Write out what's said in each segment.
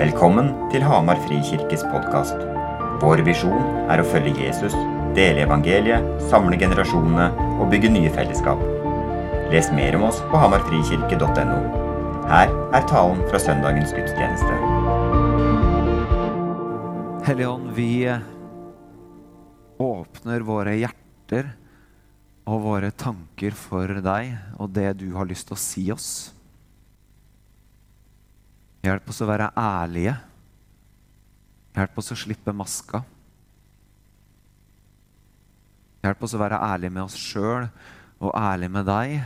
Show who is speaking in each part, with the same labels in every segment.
Speaker 1: Velkommen til Hamar Frikirkes podkast. Vår visjon er å følge Jesus, dele evangeliet, samle generasjonene og bygge nye fellesskap. Les mer om oss på hamarfrikirke.no. Her er talen fra søndagens gudstjeneste.
Speaker 2: Hellige Ånd, vi åpner våre hjerter og våre tanker for deg og det du har lyst til å si oss. Hjelp oss å være ærlige. Hjelp oss å slippe maska. Hjelp oss å være ærlige med oss sjøl og ærlige med deg.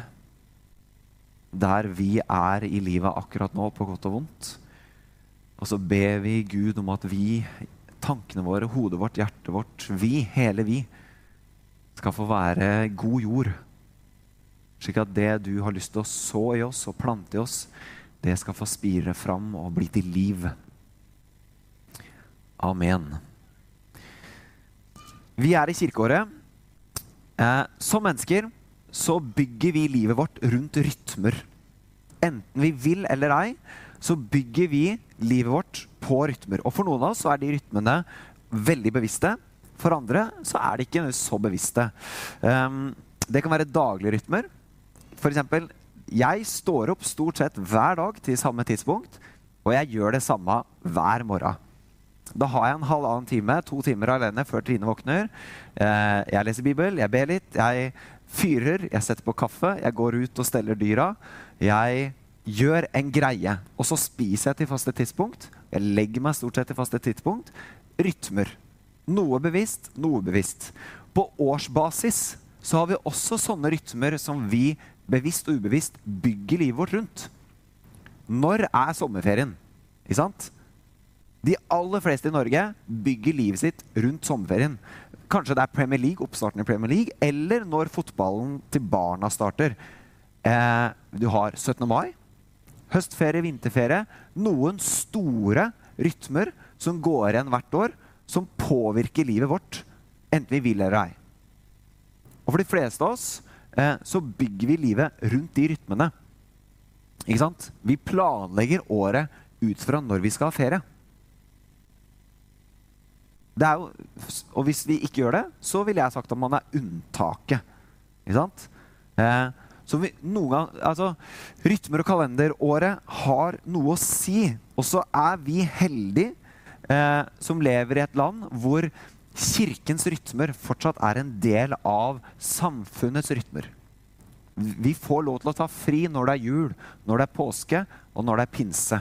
Speaker 2: Der vi er i livet akkurat nå, på godt og vondt. Og så ber vi Gud om at vi, tankene våre, hodet vårt, hjertet vårt, vi, hele vi, skal få være god jord. Slik at det du har lyst til å så i oss og plante i oss, det skal få spire fram og bli til liv. Amen. Vi er i kirkeåret. Eh, som mennesker så bygger vi livet vårt rundt rytmer. Enten vi vil eller ei, så bygger vi livet vårt på rytmer. Og For noen av oss så er de rytmene veldig bevisste. For andre så er de ikke så bevisste. Um, det kan være daglige rytmer. Eksempel, jeg står opp stort sett hver dag til samme tidspunkt, og jeg gjør det samme hver morgen. Da har jeg en halvannen time, to timer alene før Trine våkner. Eh, jeg leser Bibel, jeg ber litt, jeg fyrer, jeg setter på kaffe, jeg går ut og steller dyra. Jeg gjør en greie, og så spiser jeg til faste tidspunkt. Jeg legger meg stort sett til faste tidspunkt. Rytmer. Noe bevisst, noe bevisst. På årsbasis så har vi også sånne rytmer som vi bevisst og ubevisst bygger livet vårt rundt. Når er sommerferien? Ikke sant? De aller fleste i Norge bygger livet sitt rundt sommerferien. Kanskje det er Premier League, oppstarten i Premier League, eller når fotballen til barna starter. Eh, du har 17. mai, høstferie, vinterferie. Noen store rytmer som går igjen hvert år, som påvirker livet vårt, enten vi vil eller ei. Og for de fleste av oss eh, så bygger vi livet rundt de rytmene. Ikke sant? Vi planlegger året ut fra når vi skal ha ferie. Er jo, og hvis vi ikke gjør det, så ville jeg sagt at man er unntaket. Ikke sant? Eh, så vi, noen gang, altså, Rytmer og kalenderåret har noe å si. Og så er vi heldige eh, som lever i et land hvor kirkens rytmer fortsatt er en del av samfunnets rytmer. Vi får lov til å ta fri når det er jul, når det er påske, og når det er pinse.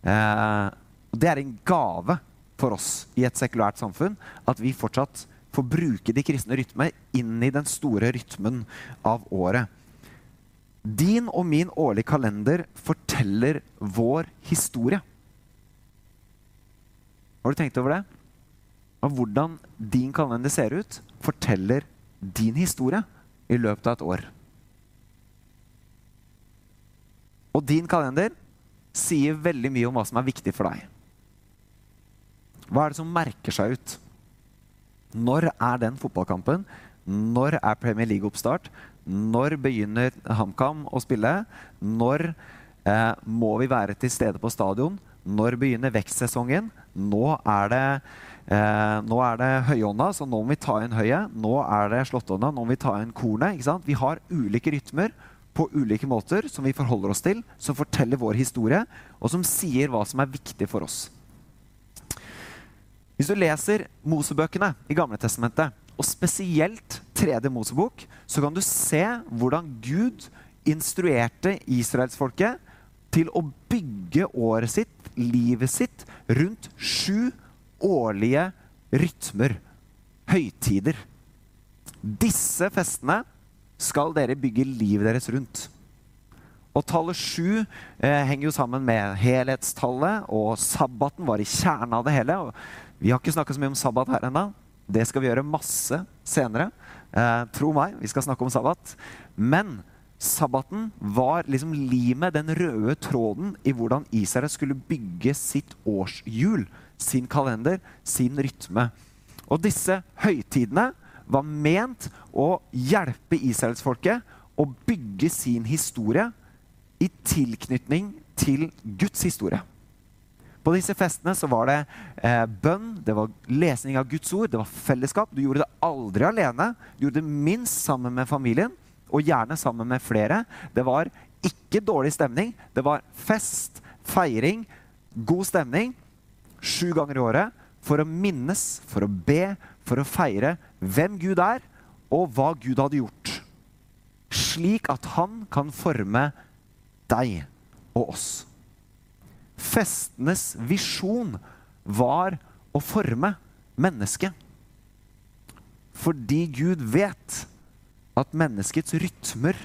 Speaker 2: Eh, det er en gave for oss i et sekulært samfunn at vi fortsatt får bruke de kristne rytmer inn i den store rytmen av året. Din og min årlige kalender forteller vår historie. Har du tenkt over det? Og hvordan din kalender ser ut, forteller din historie i løpet av et år. Og din kalender sier veldig mye om hva som er viktig for deg. Hva er det som merker seg ut? Når er den fotballkampen? Når er Premier League-oppstart? Når begynner HamKam å spille? Når eh, må vi være til stede på stadion? Når begynner vekstsesongen? Nå er det, eh, nå er det høyånda, så nå må vi ta inn høyet. Nå er det slåttånda, nå må vi ta inn kornet. Vi har ulike rytmer på ulike måter som vi forholder oss til, som forteller vår historie, og som sier hva som er viktig for oss. Hvis du leser Mosebøkene i Gamle Testamentet, og spesielt tredje Mosebok, så kan du se hvordan Gud instruerte israelsfolket til å bygge året sitt, livet sitt, rundt sju årlige rytmer, høytider. Disse festene skal dere bygge livet deres rundt. Og tallet sju eh, henger jo sammen med helhetstallet, og sabbaten var i kjernen av det hele. vi har ikke snakka så mye om sabbat her ennå. Det skal vi gjøre masse senere. Eh, tro meg, vi skal snakke om sabbat. Men sabbaten var liksom limet, den røde tråden, i hvordan Israel skulle bygge sitt årshjul, sin kalender, sin rytme. Og disse høytidene var ment å hjelpe israelsfolket å bygge sin historie i tilknytning til Guds historie. På disse festene så var det eh, bønn, det var lesning av Guds ord, det var fellesskap. Du gjorde det aldri alene. Du gjorde det minst sammen med familien, og gjerne sammen med flere. Det var ikke dårlig stemning. Det var fest, feiring, god stemning sju ganger i året for å minnes, for å be, for å feire hvem Gud er, og hva Gud hadde gjort. Slik at han kan forme deg og oss. Festenes visjon var å forme mennesket. Fordi Gud vet at menneskets rytmer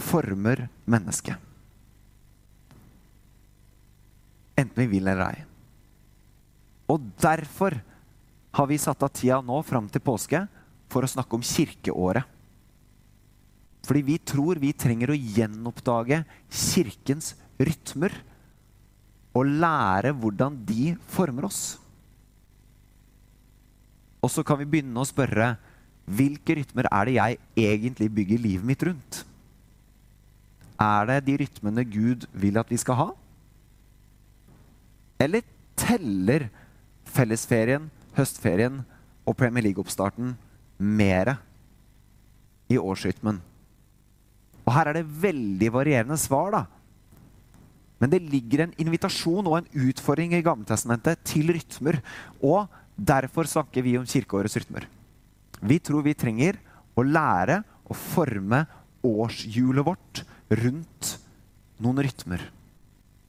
Speaker 2: former mennesket. Enten vi vil eller ei. Og derfor har vi satt av tida nå fram til påske for å snakke om kirkeåret. Fordi vi tror vi trenger å gjenoppdage kirkens rytmer og lære hvordan de former oss. Og så kan vi begynne å spørre hvilke rytmer er det jeg egentlig bygger livet mitt rundt? Er det de rytmene Gud vil at vi skal ha? Eller teller fellesferien, høstferien og Premier League-oppstarten mere i årsrytmen? Og her er det veldig varierende svar, da. Men det ligger en invitasjon og en utfordring i Gammeltestamentet til rytmer. Og derfor snakker vi om kirkeårets rytmer. Vi tror vi trenger å lære å forme årshjulet vårt rundt noen rytmer.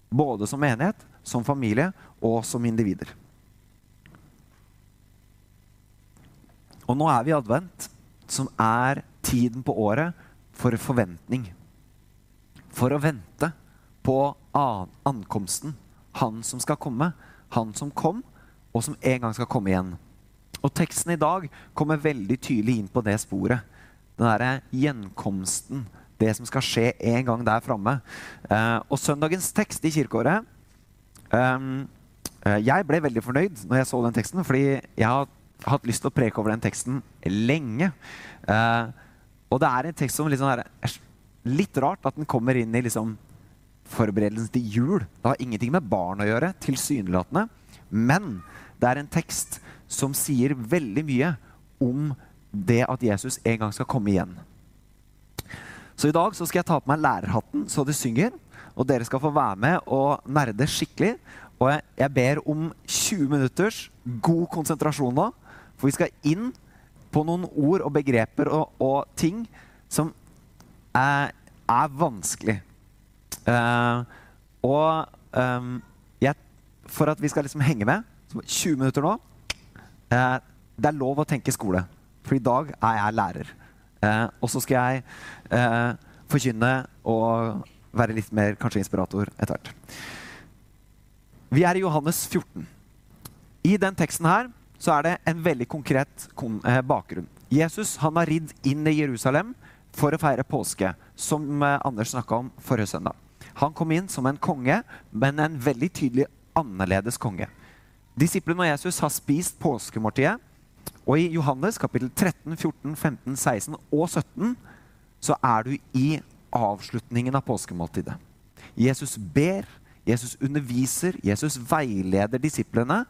Speaker 2: Både som menighet, som familie og som individer. Og nå er vi i advent, som er tiden på året for forventning. For å vente på ankomsten. Han som skal komme. Han som kom, og som en gang skal komme igjen. Og teksten i dag kommer veldig tydelig inn på det sporet. Den derre gjenkomsten. Det som skal skje en gang der framme. Eh, og søndagens tekst i kirkeåret um, Jeg ble veldig fornøyd når jeg så den teksten, fordi jeg har hatt lyst til å preke over den teksten lenge. Uh, og det er en tekst som liksom er, litt rart at den kommer inn i liksom forberedelsen til jul. Det har ingenting med barn å gjøre, tilsynelatende. Men det er en tekst som sier veldig mye om det at Jesus en gang skal komme igjen. Så i dag så skal jeg ta på meg lærerhatten så det synger. Og dere skal få være med og nerde skikkelig. Og jeg, jeg ber om 20 minutters god konsentrasjon nå. For vi skal inn på noen ord og begreper og, og ting som er, er vanskelig. Uh, og um, jeg, for at vi skal liksom henge med 20 minutter nå uh, Det er lov å tenke skole, for i dag er jeg lærer. Uh, og så skal jeg forkynne og være litt mer kanskje inspirator etter hvert. Vi er i Johannes 14. I den teksten her så er det en veldig konkret eh, bakgrunn. Jesus han har ridd inn i Jerusalem for å feire påske, som eh, Anders snakka om forrige søndag. Han kom inn som en konge, men en veldig tydelig annerledes konge. Disiplene og Jesus har spist påskemåltidet. Og i Johannes kapittel 13, 14, 15, 16 og 17 så er du i avslutningen av påskemåltidet. Jesus ber, Jesus underviser, Jesus veileder disiplene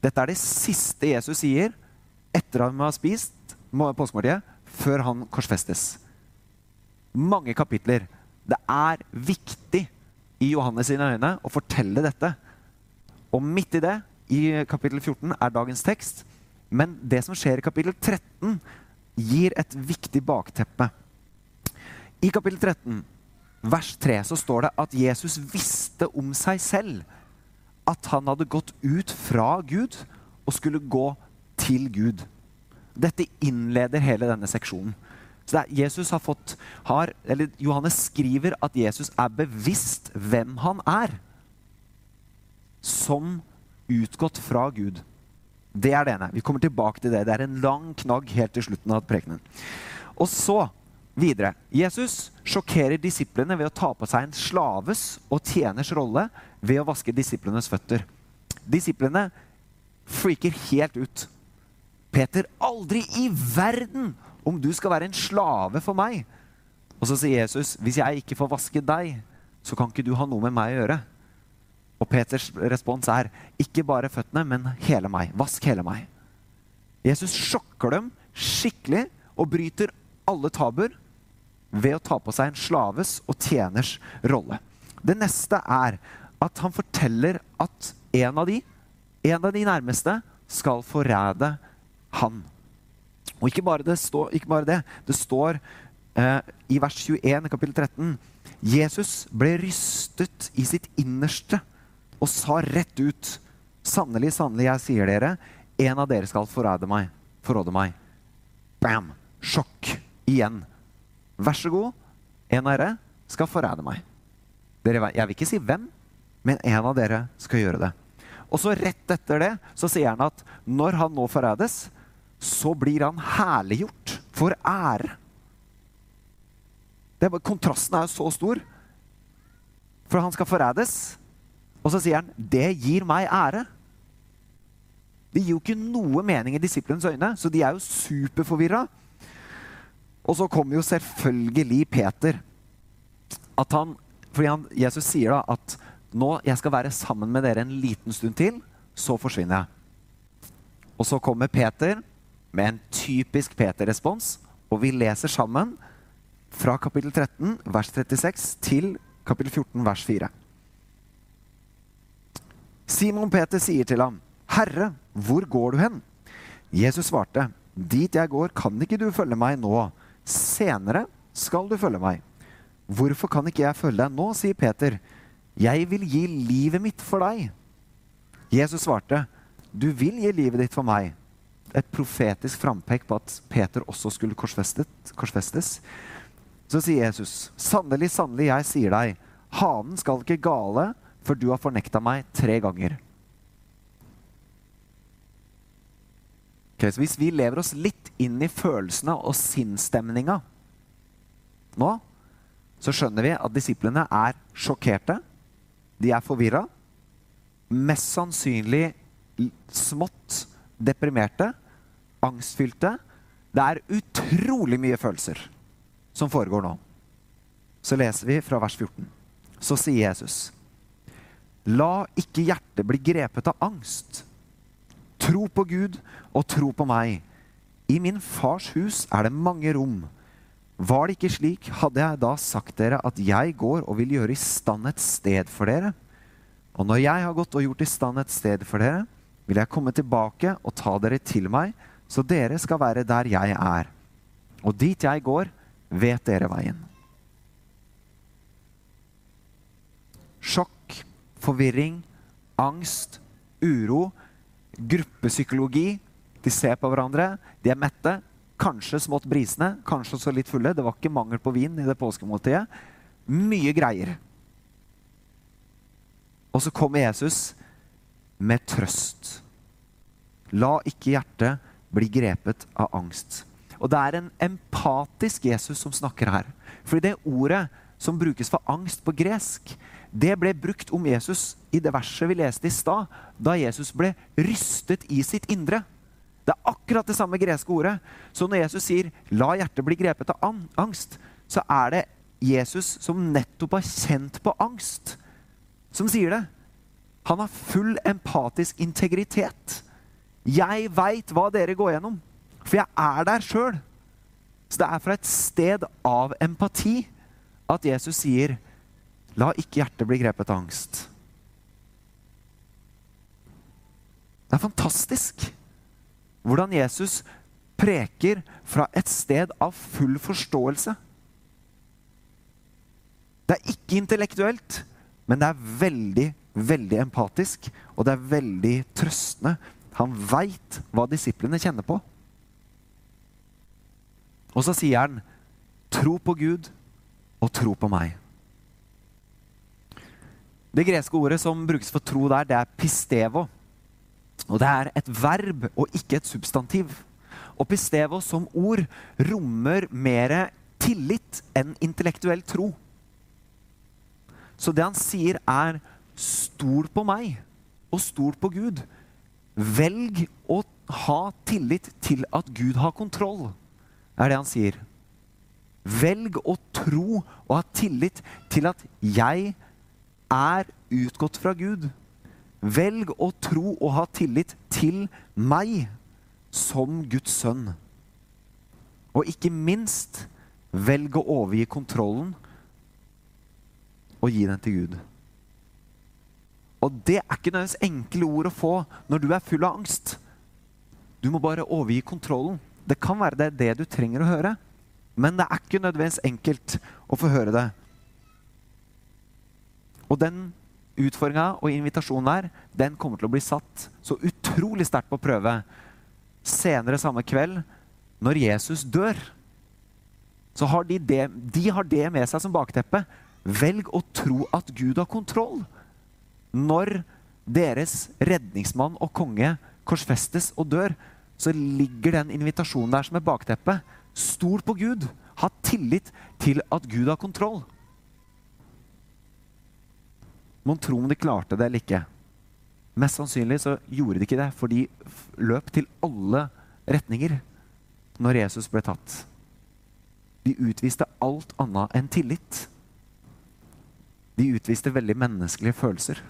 Speaker 2: dette er det siste Jesus sier etter at han har spist påskemåltidet, før han korsfestes. Mange kapitler. Det er viktig i Johannes sine øyne å fortelle dette. Og midt i det, i kapittel 14, er dagens tekst. Men det som skjer i kapittel 13, gir et viktig bakteppe. I kapittel 13, vers 3, så står det at Jesus visste om seg selv at han hadde gått ut fra Gud og skulle gå til Gud. Dette innleder hele denne seksjonen. Så Jesus har fått, har, eller Johannes skriver at Jesus er bevisst hvem han er. Som utgått fra Gud. Det er det ene. Vi kommer tilbake til det. Det er en lang knagg helt til slutten av prekenen. Og så videre. Jesus sjokkerer disiplene ved å ta på seg en slaves og tjeners rolle ved å vaske disiplenes føtter. Disiplene freaker helt ut. Peter, aldri i verden om du skal være en slave for meg. Og så sier Jesus, hvis jeg ikke får vaske deg, så kan ikke du ha noe med meg å gjøre. Og Peters respons er ikke bare føttene, men hele meg. Vask hele meg. Jesus sjokker dem skikkelig og bryter alle tabuer ved å ta på seg en slaves og tjeners rolle. Det neste er at han forteller at en av de, en av de nærmeste, skal forræde han. Og ikke bare det, stå, ikke bare det. det står eh, i vers 21 kapittel 13 Jesus ble rystet i sitt innerste og sa rett ut Sannelig, sannelig, jeg sier dere, en av dere skal forræde meg. Forråde meg. Bam! Sjokk. Igjen. Vær så god, en av dere skal forræde meg. Dere, jeg vil ikke si hvem, men en av dere skal gjøre det. Og så rett etter det så sier han at når han nå forrædes, så blir han herliggjort for ære. Det, kontrasten er jo så stor. For han skal forrædes, og så sier han 'det gir meg ære'. Det gir jo ikke noe mening i disiplenes øyne, så de er jo superforvirra. Og så kommer jo selvfølgelig Peter. At han, fordi han, Jesus sier da at nå jeg skal være sammen med dere en liten stund til, så forsvinner jeg. Og så kommer Peter med en typisk Peter-respons, og vi leser sammen fra kapittel 13, vers 36, til kapittel 14, vers 4. Simon Peter sier til ham, 'Herre, hvor går du hen?' Jesus svarte, 'Dit jeg går, kan ikke du følge meg nå. Senere skal du følge meg.' 'Hvorfor kan ikke jeg følge deg nå?' sier Peter. 'Jeg vil gi livet mitt for deg.' Jesus svarte, 'Du vil gi livet ditt for meg.' Et profetisk frampek på at Peter også skulle korsfestes. Så sier Jesus, 'Sannelig, sannelig, jeg sier deg, hanen skal ikke gale' for du har fornekta meg tre ganger. Okay, så hvis vi lever oss litt inn i følelsene og sinnsstemninga nå, så skjønner vi at disiplene er sjokkerte. De er forvirra. Mest sannsynlig smått deprimerte, angstfylte. Det er utrolig mye følelser som foregår nå. Så leser vi fra vers 14. Så sier Jesus La ikke hjertet bli grepet av angst. Tro på Gud og tro på meg. I min fars hus er det mange rom. Var det ikke slik, hadde jeg da sagt dere at jeg går og vil gjøre i stand et sted for dere. Og når jeg har gått og gjort i stand et sted for dere, vil jeg komme tilbake og ta dere til meg, så dere skal være der jeg er. Og dit jeg går, vet dere veien. Sjokk forvirring, angst, uro, gruppepsykologi. De ser på hverandre, de er mette, kanskje smått brisende, kanskje også litt fulle. Det var ikke mangel på vin i det påskemåltidet. Mye greier. Og så kommer Jesus med trøst. La ikke hjertet bli grepet av angst. Og det er en empatisk Jesus som snakker her. Fordi det ordet som brukes for angst på gresk, det ble brukt om Jesus i det verset vi leste i stad, da Jesus ble rystet i sitt indre. Det er akkurat det samme greske ordet. Så når Jesus sier 'la hjertet bli grepet av angst', så er det Jesus som nettopp har kjent på angst, som sier det. Han har full empatisk integritet. Jeg veit hva dere går gjennom, for jeg er der sjøl. Så det er fra et sted av empati at Jesus sier La ikke hjertet bli grepet av angst. Det er fantastisk hvordan Jesus preker fra et sted av full forståelse. Det er ikke intellektuelt, men det er veldig, veldig empatisk, og det er veldig trøstende. Han veit hva disiplene kjenner på. Og så sier han, 'Tro på Gud og tro på meg'. Det greske ordet som brukes for tro der, det er pistevo. Og det er et verb og ikke et substantiv. Og pistevo som ord rommer mer tillit enn intellektuell tro. Så det han sier, er stol på meg og stol på Gud. Velg å ha tillit til at Gud har kontroll, er det han sier. Velg å tro og ha tillit til at jeg er utgått fra Gud. Velg å tro og ha tillit til meg som Guds sønn. Og ikke minst, velg å overgi kontrollen og gi den til Gud. Og det er ikke nødvendigvis enkle ord å få når du er full av angst. Du må bare overgi kontrollen. Det kan være det det du trenger å høre. Men det er ikke nødvendigvis enkelt å få høre det. Og den utfordringa og invitasjonen der, den kommer til å bli satt så utrolig sterkt på prøve senere samme kveld, når Jesus dør. Så har de det, de har det med seg som bakteppe. Velg å tro at Gud har kontroll. Når deres redningsmann og konge korsfestes og dør, så ligger den invitasjonen der som et bakteppe. Stol på Gud. Ha tillit til at Gud har kontroll. Mon tro om de klarte det eller ikke. Mest sannsynlig så gjorde de ikke det, for de løp til alle retninger når Jesus ble tatt. De utviste alt annet enn tillit. De utviste veldig menneskelige følelser.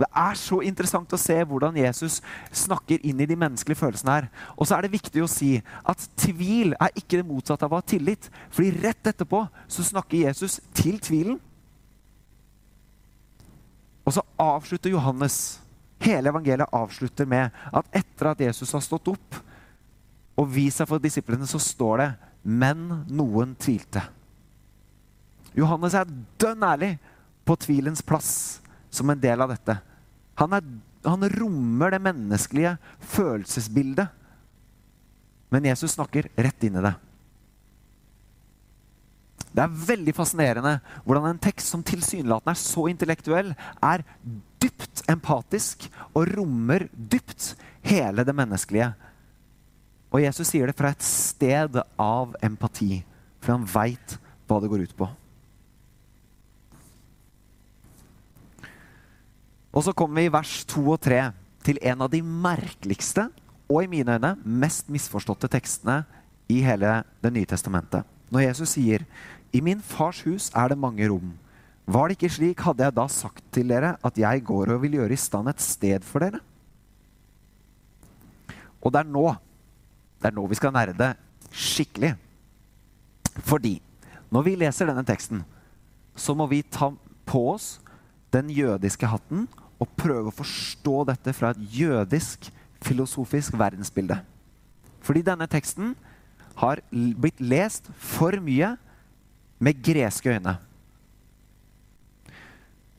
Speaker 2: Det er så interessant å se hvordan Jesus snakker inn i de menneskelige følelsene her. Og så er det viktig å si at tvil er ikke det motsatte av å ha tillit. Fordi rett etterpå så snakker Jesus til tvilen. Og så avslutter Johannes Hele evangeliet avslutter med at etter at Jesus har stått opp og vist seg for disiplene, så står det 'men noen tvilte'. Johannes er dønn ærlig på tvilens plass som en del av dette. Han, er, han rommer det menneskelige følelsesbildet. Men Jesus snakker rett inn i det. Det er veldig fascinerende hvordan en tekst som tilsynelatende er så intellektuell, er dypt empatisk og rommer dypt hele det menneskelige. Og Jesus sier det fra et sted av empati, for han veit hva det går ut på. Og så kommer vi i vers 2 og 3 til en av de merkeligste og i mine øyne mest misforståtte tekstene i hele Det nye testamentet. Når Jesus sier, 'I min fars hus er det mange rom', var det ikke slik, hadde jeg da sagt til dere at jeg går og vil gjøre i stand et sted for dere? Og det er nå det er nå vi skal nerde skikkelig. Fordi når vi leser denne teksten, så må vi ta på oss den jødiske hatten og prøve å forstå dette fra et jødisk filosofisk verdensbilde. Fordi denne teksten har blitt lest for mye med greske øyne.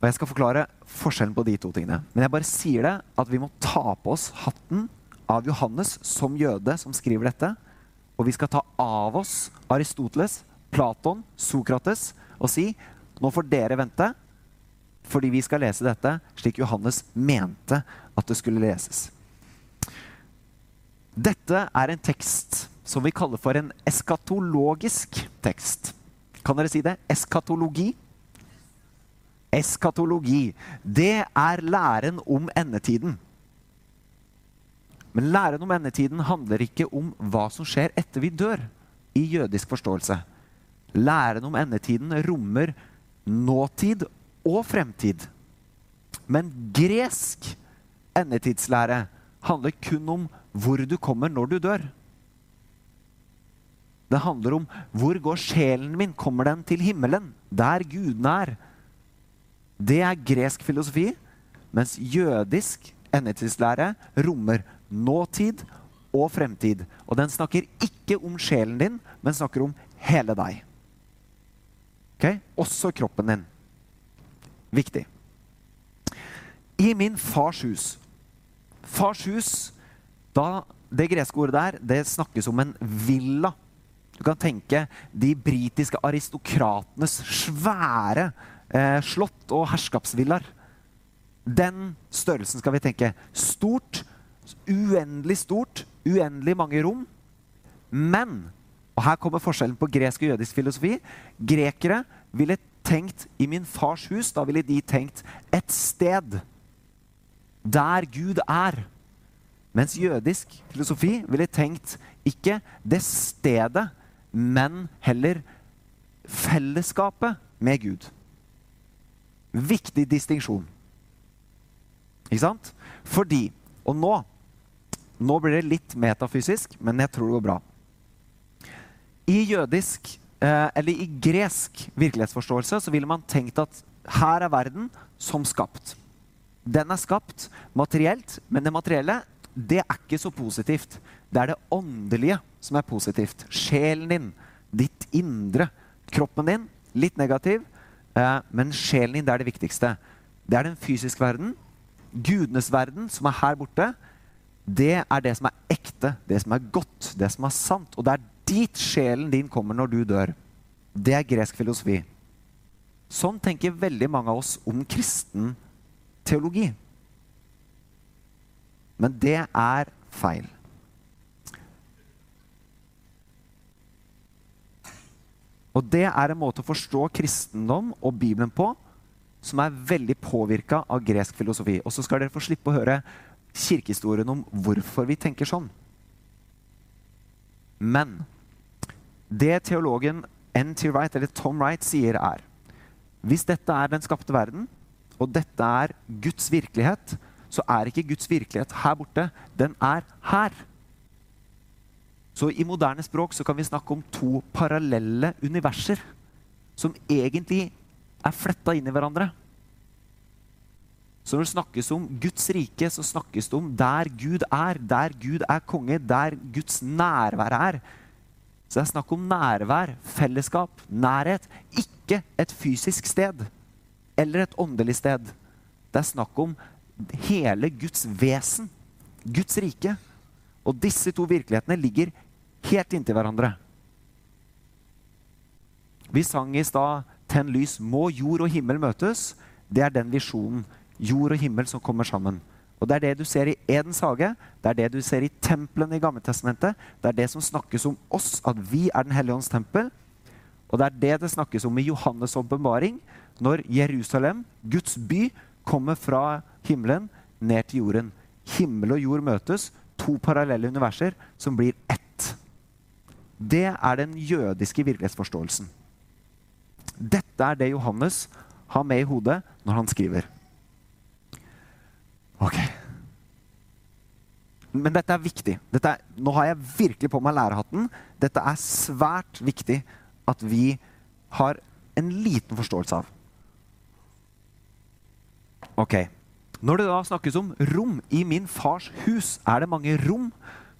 Speaker 2: Og Jeg skal forklare forskjellen på de to tingene. Men jeg bare sier det at vi må ta på oss hatten av Johannes som jøde som skriver dette. Og vi skal ta av oss Aristoteles, Platon, Sokrates og si nå får dere vente, fordi vi skal lese dette slik Johannes mente at det skulle leses. Dette er en tekst som vi kaller for en eskatologisk tekst. Kan dere si det? Eskatologi? Eskatologi. Det er læren om endetiden. Men læren om endetiden handler ikke om hva som skjer etter vi dør, i jødisk forståelse. Læren om endetiden rommer nåtid og fremtid. Men gresk endetidslære handler kun om hvor du kommer når du dør. Det handler om hvor går sjelen min? Kommer den til himmelen? Der gudene er. Det er gresk filosofi, mens jødisk endetidslære rommer nåtid og fremtid. Og den snakker ikke om sjelen din, men snakker om hele deg. Okay? Også kroppen din. Viktig. I min fars hus. Fars hus, da, det greske ordet der, det snakkes om en villa. Du kan tenke de britiske aristokratenes svære eh, slott og herskapsvillaer. Den størrelsen skal vi tenke. Stort, uendelig stort, uendelig mange rom. Men og her kommer forskjellen på gresk og jødisk filosofi. Grekere ville tenkt i min fars hus. Da ville de tenkt et sted der Gud er. Mens jødisk filosofi ville tenkt ikke det stedet, men heller fellesskapet med Gud. Viktig distinksjon. Ikke sant? Fordi Og nå Nå blir det litt metafysisk, men jeg tror det går bra. I jødisk, eh, eller i gresk virkelighetsforståelse så ville man tenkt at her er verden som skapt. Den er skapt materielt, men det materielle det er ikke så positivt. Det er det åndelige som er positivt. Sjelen din, ditt indre. Kroppen din, litt negativ, eh, men sjelen din det er det viktigste. Det er den fysiske verden. Gudenes verden, som er her borte, det er det som er ekte, det som er godt, det som er sant. Og det er dit sjelen din kommer når du dør. Det er gresk filosofi. Sånn tenker veldig mange av oss om kristen teologi. Men det er feil. Og det er en måte å forstå kristendom og Bibelen på som er veldig påvirka av gresk filosofi. Og så skal dere få slippe å høre kirkehistorien om hvorfor vi tenker sånn. Men det teologen N.T. Wright, eller Tom Wright sier, er hvis dette er den skapte verden, og dette er Guds virkelighet, så er ikke Guds virkelighet her borte. Den er her. Så i moderne språk kan vi snakke om to parallelle universer som egentlig er fletta inn i hverandre. Så når det snakkes om Guds rike, så snakkes det om der Gud er, der Gud er konge, der Guds nærvær er. Så det er snakk om nærvær, fellesskap, nærhet. Ikke et fysisk sted eller et åndelig sted. Det er snakk om hele Guds vesen, Guds rike. Og disse to virkelighetene ligger helt inntil hverandre. Vi sang i stad 'Tenn lys'. Må jord og himmel møtes? Det er den visjonen. Jord og himmel som kommer sammen. Og Det er det du ser i Edens hage, det er det du ser i templene i Gammeltestamentet. Det er det som snakkes om oss, at vi er Den hellige ånds tempel. Og det er det det snakkes om i Johannes' åpenbaring, når Jerusalem, Guds by, kommer fra himmelen ned til jorden. Himmel og jord møtes, to parallelle universer som blir ett. Det er den jødiske virkelighetsforståelsen. Dette er det Johannes har med i hodet når han skriver. Ok. Men dette er viktig. Dette er, nå har jeg virkelig på meg lærerhatten. Dette er svært viktig at vi har en liten forståelse av. Ok. Når det da snakkes om rom i min fars hus, er det mange rom,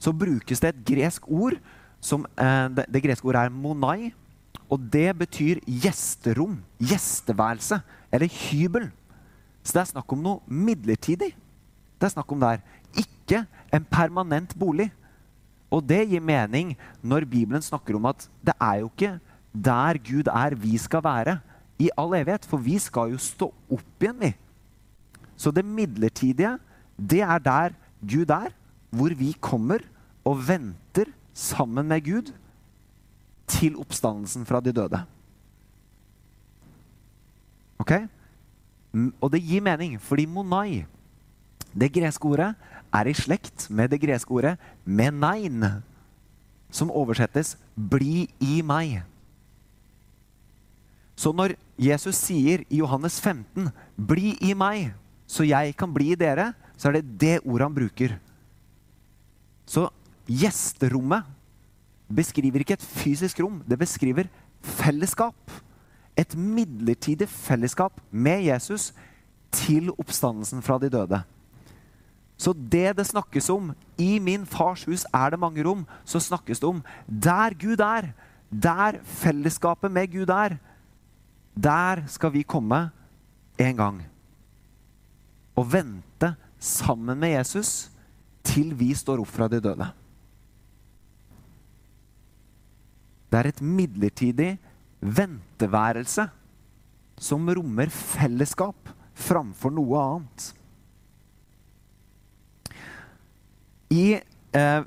Speaker 2: så brukes det et gresk ord som eh, det, det, greske ordet er monai. Og det betyr gjesterom, gjesteværelse eller hybel. Så det er snakk om noe midlertidig. Det er snakk om der. Ikke en permanent bolig. Og det gir mening når Bibelen snakker om at det er jo ikke der Gud er, vi skal være i all evighet. For vi skal jo stå opp igjen, vi. Så det midlertidige, det er der Gud er, hvor vi kommer og venter sammen med Gud til oppstandelsen fra de døde. Ok? Og det gir mening, fordi monai, det greske ordet, er i slekt med det greske ordet menein, som oversettes 'bli i meg'. Så når Jesus sier i Johannes 15 'bli i meg', så jeg kan bli dere, så er det det ordet han bruker. Så gjesterommet beskriver ikke et fysisk rom. Det beskriver fellesskap. Et midlertidig fellesskap med Jesus til oppstandelsen fra de døde. Så det det snakkes om i min fars hus er det mange rom, så snakkes det om der Gud er, der fellesskapet med Gud er, der skal vi komme en gang og vente sammen med Jesus til vi står opp fra de døde. Det er et midlertidig venteværelse som rommer fellesskap framfor noe annet. I, eh,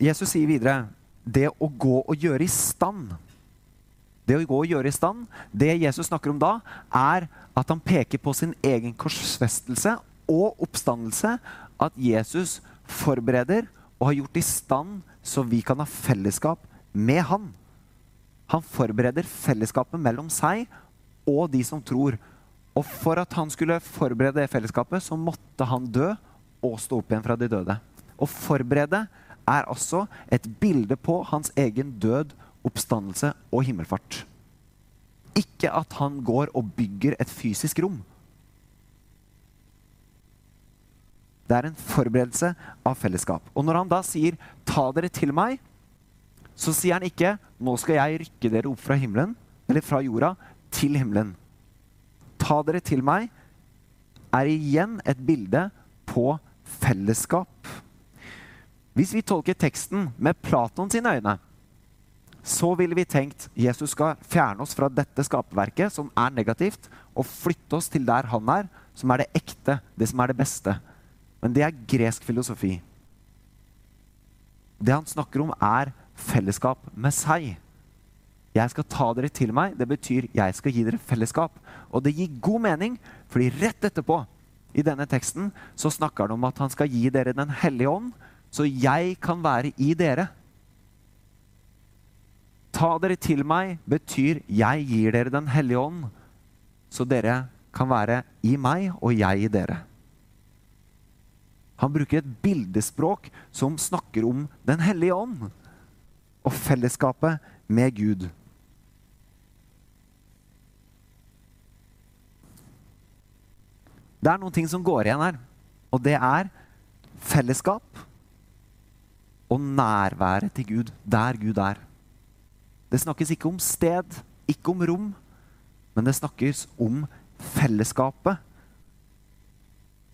Speaker 2: Jesus sier videre det å gå og gjøre i stand Det å gå og gjøre i stand, det Jesus snakker om da, er at han peker på sin egen korsfestelse og oppstandelse. At Jesus forbereder og har gjort i stand så vi kan ha fellesskap med han. Han forbereder fellesskapet mellom seg og de som tror. Og for at han skulle forberede det fellesskapet, så måtte han dø og stå opp igjen fra de døde. Å forberede er altså et bilde på hans egen død, oppstandelse og himmelfart. Ikke at han går og bygger et fysisk rom. Det er en forberedelse av fellesskap. Og når han da sier 'ta dere til meg', så sier han ikke 'nå skal jeg rykke dere opp fra himmelen', eller fra jorda, til himmelen. 'Ta dere til meg' er igjen et bilde på fellesskap. Hvis vi tolker teksten med Platon sine øyne, så ville vi tenkt Jesus skal fjerne oss fra dette skaperverket, som er negativt, og flytte oss til der han er, som er det ekte, det som er det beste. Men det er gresk filosofi. Det han snakker om, er fellesskap med seg. Jeg skal ta dere til meg. Det betyr jeg skal gi dere fellesskap. Og det gir god mening, fordi rett etterpå i denne teksten så snakker han om at han skal gi dere Den hellige ånd, så jeg kan være i dere. Ta dere til meg betyr jeg gir dere Den hellige ånd, så dere kan være i meg og jeg i dere. Han bruker et bildespråk som snakker om Den hellige ånd og fellesskapet med Gud. Det er noen ting som går igjen her, og det er fellesskap og nærværet til Gud der Gud er. Det snakkes ikke om sted, ikke om rom, men det snakkes om fellesskapet.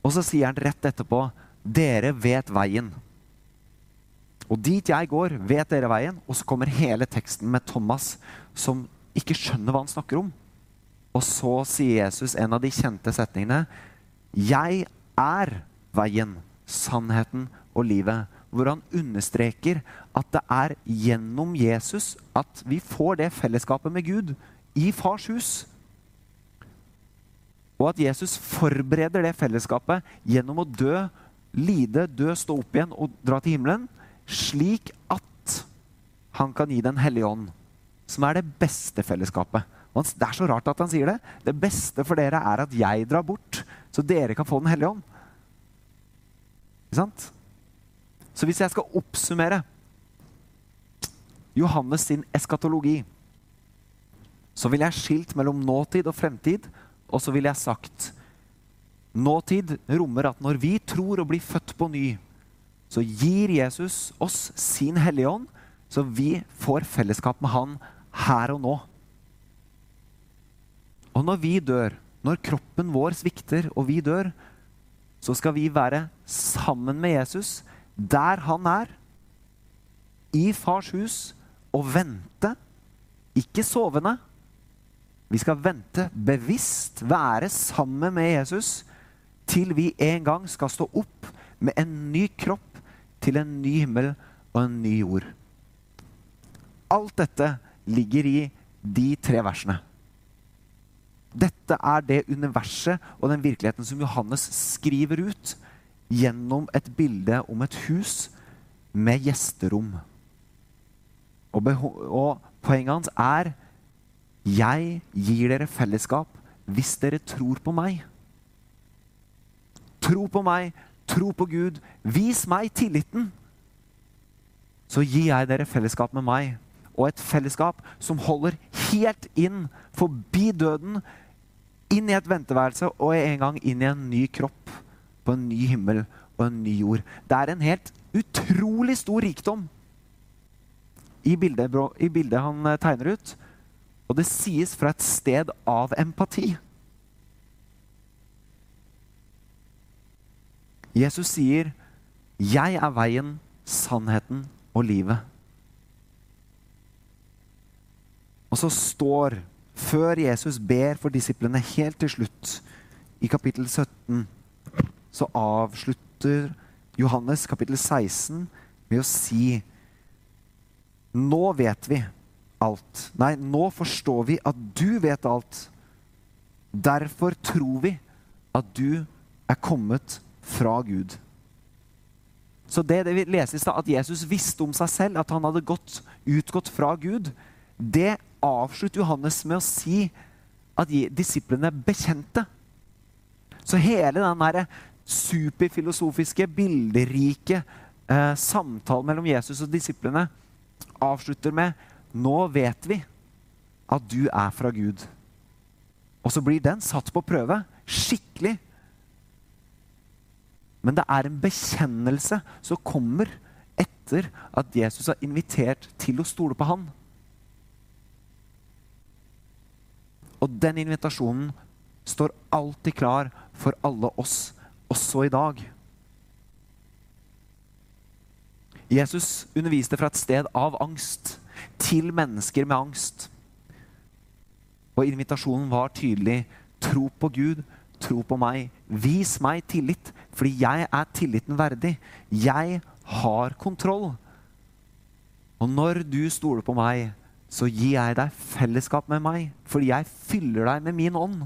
Speaker 2: Og så sier han rett etterpå dere vet veien. Og dit jeg går, vet dere veien. Og så kommer hele teksten med Thomas, som ikke skjønner hva han snakker om. Og så sier Jesus en av de kjente setningene. Jeg er veien, sannheten og livet. Hvor han understreker at det er gjennom Jesus at vi får det fellesskapet med Gud i Fars hus. Og at Jesus forbereder det fellesskapet gjennom å dø lide, dø, stå opp igjen og dra til himmelen, slik at han kan gi Den hellige ånd, som er det beste fellesskapet. Det er så rart at han sier det. Det beste for dere er at jeg drar bort, så dere kan få Den hellige ånd. Ikke sant? Så hvis jeg skal oppsummere Johannes sin eskatologi, så vil jeg skilt mellom nåtid og fremtid, og så vil jeg sagt Nåtid rommer at når vi tror og blir født på ny, så gir Jesus oss sin Hellige Ånd, så vi får fellesskap med Han her og nå. Og når vi dør, når kroppen vår svikter og vi dør, så skal vi være sammen med Jesus der han er, i fars hus, og vente. Ikke sovende. Vi skal vente bevisst, være sammen med Jesus til vi en gang skal stå opp med en ny kropp til en ny himmel og en ny jord. Alt dette ligger i de tre versene. Dette er det universet og den virkeligheten som Johannes skriver ut gjennom et bilde om et hus med gjesterom. Og, og poenget hans er jeg gir dere fellesskap hvis dere tror på meg. Tro på meg, tro på Gud. Vis meg tilliten. Så gir jeg dere fellesskap med meg, og et fellesskap som holder helt inn, forbi døden, inn i et venteværelse og en gang inn i en ny kropp, på en ny himmel og en ny jord. Det er en helt utrolig stor rikdom i bildet, i bildet han eh, tegner ut. Og det sies fra et sted av empati. Jesus sier, 'Jeg er veien, sannheten og livet'. Og så står, før Jesus ber for disiplene helt til slutt, i kapittel 17, så avslutter Johannes kapittel 16 med å si Nå vet vi alt. Nei, nå forstår vi at du vet alt. Derfor tror vi at du er kommet fra Gud. Så det, det vi leser i stad, at Jesus visste om seg selv, at han hadde gått, utgått fra Gud, det avslutter Johannes med å si at disiplene bekjente. Så hele den superfilosofiske, bilderike eh, samtalen mellom Jesus og disiplene avslutter med Nå vet vi at du er fra Gud. Og så blir den satt på prøve. Skikkelig. Men det er en bekjennelse som kommer etter at Jesus har invitert til å stole på han. Og den invitasjonen står alltid klar for alle oss, også i dag. Jesus underviste fra et sted av angst til mennesker med angst. Og invitasjonen var tydelig. Tro på Gud, tro på meg. Vis meg tillit, fordi jeg er tilliten verdig. Jeg har kontroll. Og når du stoler på meg, så gir jeg deg fellesskap med meg, fordi jeg fyller deg med min ånd.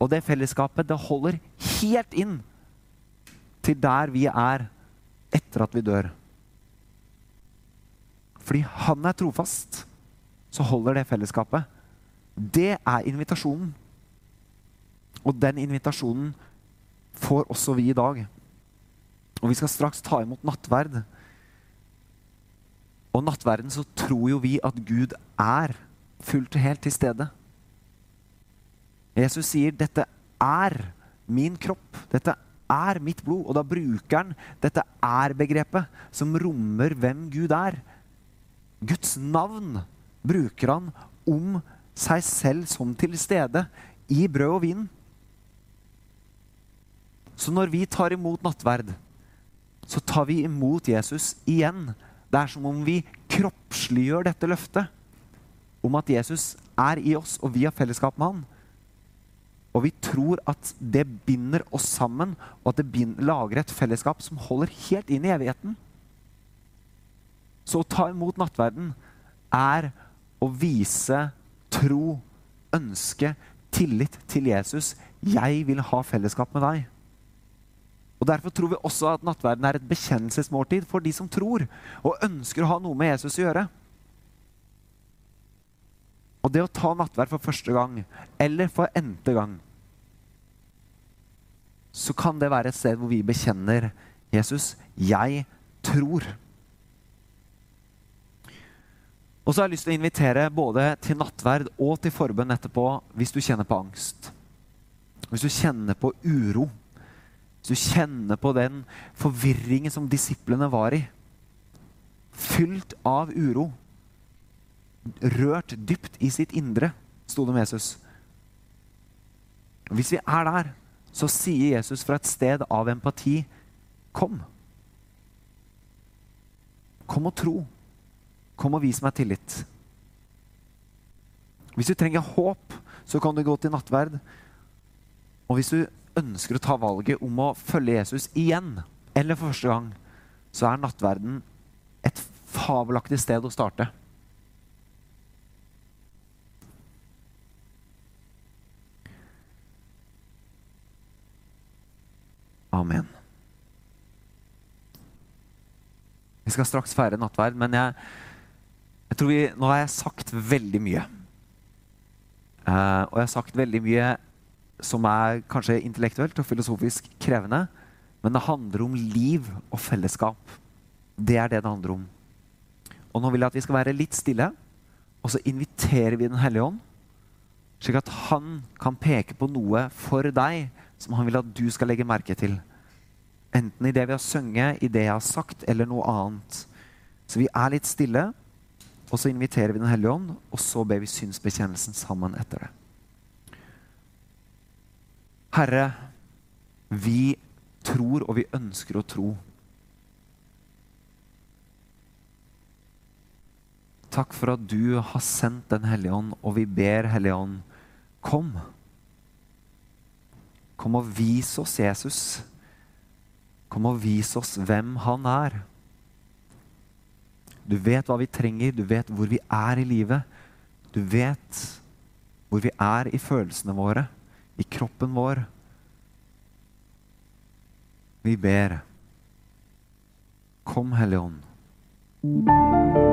Speaker 2: Og det fellesskapet, det holder helt inn til der vi er etter at vi dør. Fordi han er trofast, så holder det fellesskapet. Det er invitasjonen. Og den invitasjonen får også vi i dag. Og vi skal straks ta imot nattverd. Og nattverden så tror jo vi at Gud er fullt og helt til stede. Jesus sier 'dette er min kropp'. Dette er mitt blod. Og da bruker han dette er-begrepet, som rommer hvem Gud er. Guds navn bruker han om seg selv som til stede i brød og vin. Så når vi tar imot nattverd, så tar vi imot Jesus igjen det er som om vi kroppsliggjør dette løftet om at Jesus er i oss, og vi har fellesskap med han. Og vi tror at det binder oss sammen, og at det binder, lager et fellesskap som holder helt inn i evigheten. Så å ta imot nattverden er å vise tro, ønske, tillit til Jesus. Jeg vil ha fellesskap med deg. Og Derfor tror vi også at nattverden er et bekjennelsesmåltid for de som tror og ønsker å ha noe med Jesus å gjøre. Og det å ta nattverd for første gang, eller for n-te gang, så kan det være et sted hvor vi bekjenner Jesus. Jeg tror. Og så har jeg lyst til å invitere både til nattverd og til forbønn etterpå hvis du kjenner på angst. Hvis du kjenner på uro. Hvis du kjenner på den forvirringen som disiplene var i, fylt av uro, rørt dypt i sitt indre, sto det med Jesus. Hvis vi er der, så sier Jesus fra et sted av empati Kom. Kom og tro. Kom og vis meg tillit. Hvis du trenger håp, så kan du gå til nattverd. Og hvis du ønsker å ta valget om å følge Jesus igjen, eller for første gang, så er nattverden et fabelaktig sted å starte. Amen. Vi skal straks feire nattverd, men jeg, jeg tror vi, nå har jeg sagt veldig mye. Uh, og jeg har sagt veldig mye som er kanskje intellektuelt og filosofisk krevende. Men det handler om liv og fellesskap. Det er det det handler om. Og nå vil jeg at vi skal være litt stille, og så inviterer vi Den hellige ånd. Slik at han kan peke på noe for deg som han vil at du skal legge merke til. Enten i det vi har sunget, i det jeg har sagt, eller noe annet. Så vi er litt stille, og så inviterer vi Den hellige ånd, og så ber vi synsbekjennelsen sammen etter det. Herre, vi tror, og vi ønsker å tro. Takk for at du har sendt Den hellige ånd, og vi ber Hellige ånd, kom. Kom og vis oss Jesus. Kom og vis oss hvem han er. Du vet hva vi trenger, du vet hvor vi er i livet. Du vet hvor vi er i følelsene våre i kroppen vår. Vi ber. Kom, Hellige Ånd.